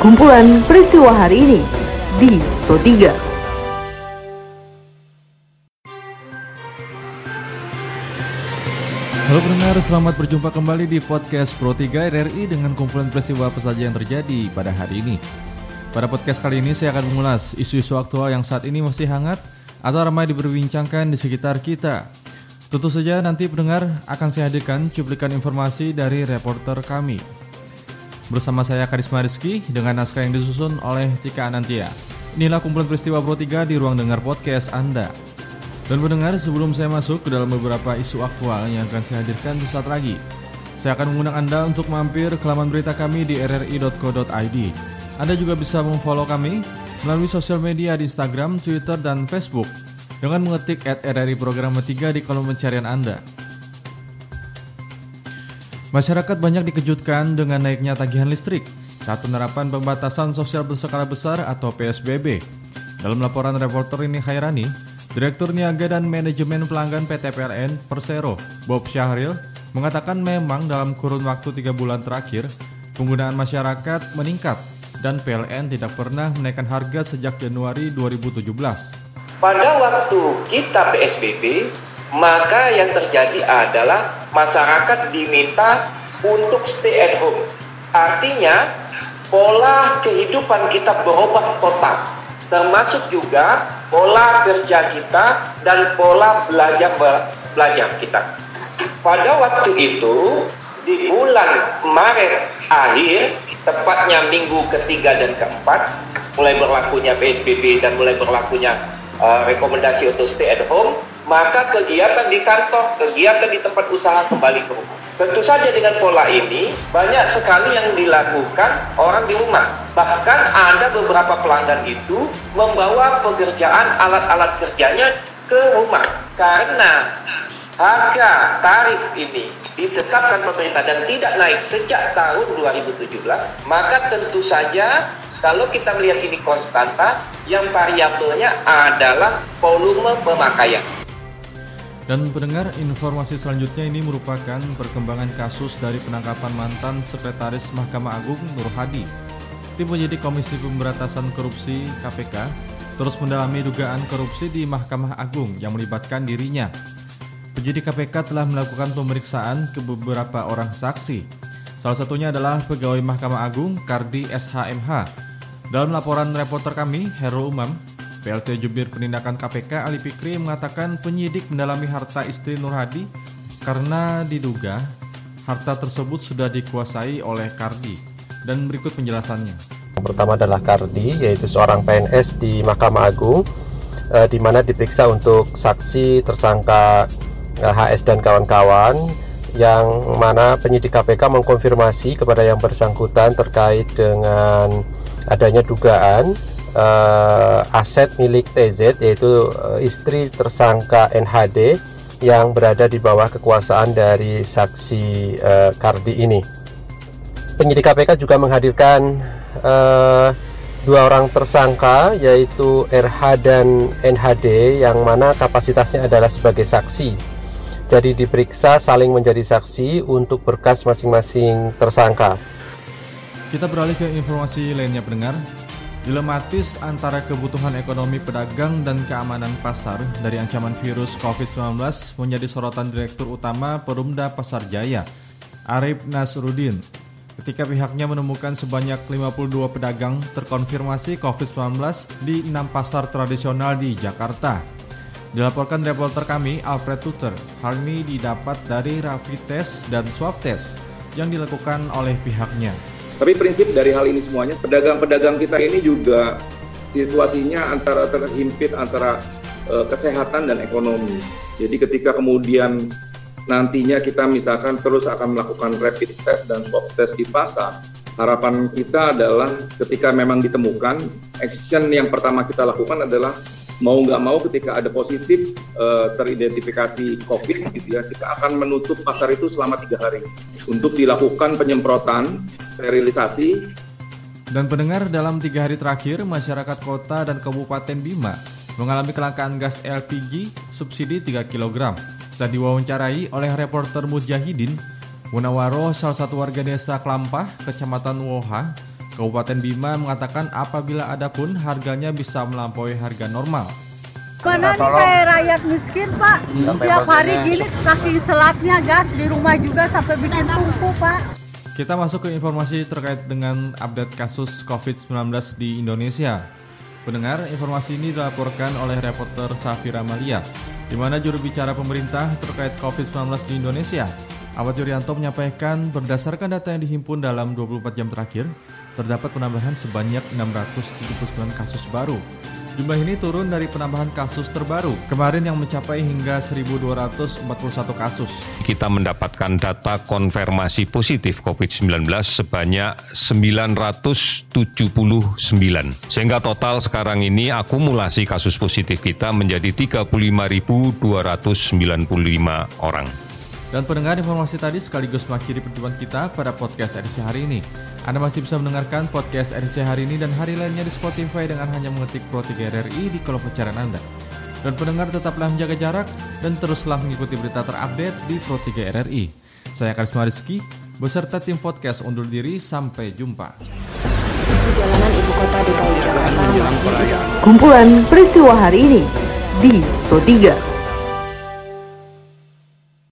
kumpulan peristiwa hari ini di Pro 3. Halo pendengar, selamat berjumpa kembali di podcast Pro 3 RRI dengan kumpulan peristiwa apa saja yang terjadi pada hari ini. Pada podcast kali ini saya akan mengulas isu-isu aktual yang saat ini masih hangat atau ramai diperbincangkan di sekitar kita. Tentu saja nanti pendengar akan saya hadirkan cuplikan informasi dari reporter kami. Bersama saya Karisma Rizky dengan naskah yang disusun oleh Tika Anantia. Inilah kumpulan peristiwa Pro 3 di ruang dengar podcast Anda. Dan pendengar, sebelum saya masuk ke dalam beberapa isu aktual yang akan saya hadirkan sesaat lagi, saya akan mengundang Anda untuk mampir ke laman berita kami di rri.co.id. Anda juga bisa memfollow kami melalui sosial media di Instagram, Twitter, dan Facebook dengan mengetik at Program 3 di kolom pencarian Anda. Masyarakat banyak dikejutkan dengan naiknya tagihan listrik saat penerapan pembatasan sosial berskala besar atau PSBB. Dalam laporan reporter ini Khairani, Direktur Niaga dan Manajemen Pelanggan PT PLN Persero, Bob Syahril, mengatakan memang dalam kurun waktu tiga bulan terakhir, penggunaan masyarakat meningkat dan PLN tidak pernah menaikkan harga sejak Januari 2017. Pada waktu kita PSBB, maka yang terjadi adalah masyarakat diminta untuk stay at home. Artinya, pola kehidupan kita berubah total, termasuk juga pola kerja kita dan pola belajar belajar kita. Pada waktu itu, di bulan Maret akhir, tepatnya minggu ketiga dan keempat, mulai berlakunya PSBB dan mulai berlakunya uh, rekomendasi untuk stay at home, maka kegiatan di kantor, kegiatan di tempat usaha kembali ke rumah. Tentu saja dengan pola ini banyak sekali yang dilakukan orang di rumah. Bahkan ada beberapa pelanggan itu membawa pekerjaan alat-alat kerjanya ke rumah karena harga tarif ini ditetapkan pemerintah dan tidak naik sejak tahun 2017, maka tentu saja kalau kita melihat ini konstanta, yang variabelnya adalah volume pemakaian. Dan pendengar, informasi selanjutnya ini merupakan perkembangan kasus dari penangkapan mantan Sekretaris Mahkamah Agung Nur Hadi. Tim penyidik Komisi Pemberantasan Korupsi KPK terus mendalami dugaan korupsi di Mahkamah Agung yang melibatkan dirinya. Penyidik KPK telah melakukan pemeriksaan ke beberapa orang saksi. Salah satunya adalah pegawai Mahkamah Agung Kardi SHMH. Dalam laporan reporter kami, Herul Umam, PLT Jubir Penindakan KPK Ali Fikri mengatakan penyidik mendalami harta istri Nur Hadi karena diduga harta tersebut sudah dikuasai oleh Kardi. Dan berikut penjelasannya. Pertama adalah Kardi, yaitu seorang PNS di Mahkamah Agung, eh, di mana diperiksa untuk saksi tersangka eh, HS dan kawan-kawan yang mana penyidik KPK mengkonfirmasi kepada yang bersangkutan terkait dengan adanya dugaan uh, aset milik TZ yaitu uh, istri tersangka NHD yang berada di bawah kekuasaan dari saksi uh, Kardi ini. Penyidik KPK juga menghadirkan uh, dua orang tersangka yaitu RH dan NHD yang mana kapasitasnya adalah sebagai saksi. Jadi diperiksa saling menjadi saksi untuk berkas masing-masing tersangka. Kita beralih ke informasi lainnya pendengar. Dilematis antara kebutuhan ekonomi pedagang dan keamanan pasar dari ancaman virus COVID-19 menjadi sorotan Direktur Utama Perumda Pasar Jaya, Arif Nasruddin. Ketika pihaknya menemukan sebanyak 52 pedagang terkonfirmasi COVID-19 di enam pasar tradisional di Jakarta. Dilaporkan reporter kami, Alfred Tuter, hal ini didapat dari rapid test dan swab test yang dilakukan oleh pihaknya. Tapi prinsip dari hal ini semuanya, pedagang-pedagang kita ini juga situasinya antara terhimpit antara e, kesehatan dan ekonomi. Jadi ketika kemudian nantinya kita misalkan terus akan melakukan rapid test dan swab test di pasar, harapan kita adalah ketika memang ditemukan, action yang pertama kita lakukan adalah mau nggak mau ketika ada positif uh, teridentifikasi COVID gitu ya, kita akan menutup pasar itu selama tiga hari untuk dilakukan penyemprotan, sterilisasi. Dan pendengar dalam tiga hari terakhir, masyarakat kota dan kabupaten Bima mengalami kelangkaan gas LPG subsidi 3 kg. Saat diwawancarai oleh reporter Mujahidin, Munawaro, salah satu warga desa Kelampah, Kecamatan Woha, Kabupaten Bima mengatakan apabila ada pun harganya bisa melampaui harga normal. Mana nih kayak rakyat miskin pak Tiap hari gini saking selatnya gas di rumah juga sampai bikin tumpu pak Kita masuk ke informasi terkait dengan update kasus COVID-19 di Indonesia. Pendengar, informasi ini dilaporkan oleh reporter Safira Malia, di mana juru bicara pemerintah terkait COVID-19 di Indonesia, Ahmad Yuryanto menyampaikan berdasarkan data yang dihimpun dalam 24 jam terakhir, terdapat penambahan sebanyak 679 kasus baru. Jumlah ini turun dari penambahan kasus terbaru kemarin yang mencapai hingga 1.241 kasus. kita mendapatkan data konfirmasi positif COVID-19 sebanyak 979. Sehingga total sekarang ini akumulasi kasus positif kita menjadi 35.295 orang. Dan pendengar informasi tadi sekaligus mengakhiri perjumpaan kita pada podcast edisi hari ini. Anda masih bisa mendengarkan podcast edisi hari ini dan hari lainnya di Spotify dengan hanya mengetik Pro 3 RRI di kolom pencarian Anda. Dan pendengar tetaplah menjaga jarak dan teruslah mengikuti berita terupdate di Pro 3 RRI. Saya Karisma Rizky, beserta tim podcast undur diri, sampai jumpa. Perjalanan ibu kota DKI Jakarta masih tidak Kumpulan peristiwa hari ini di Pro 3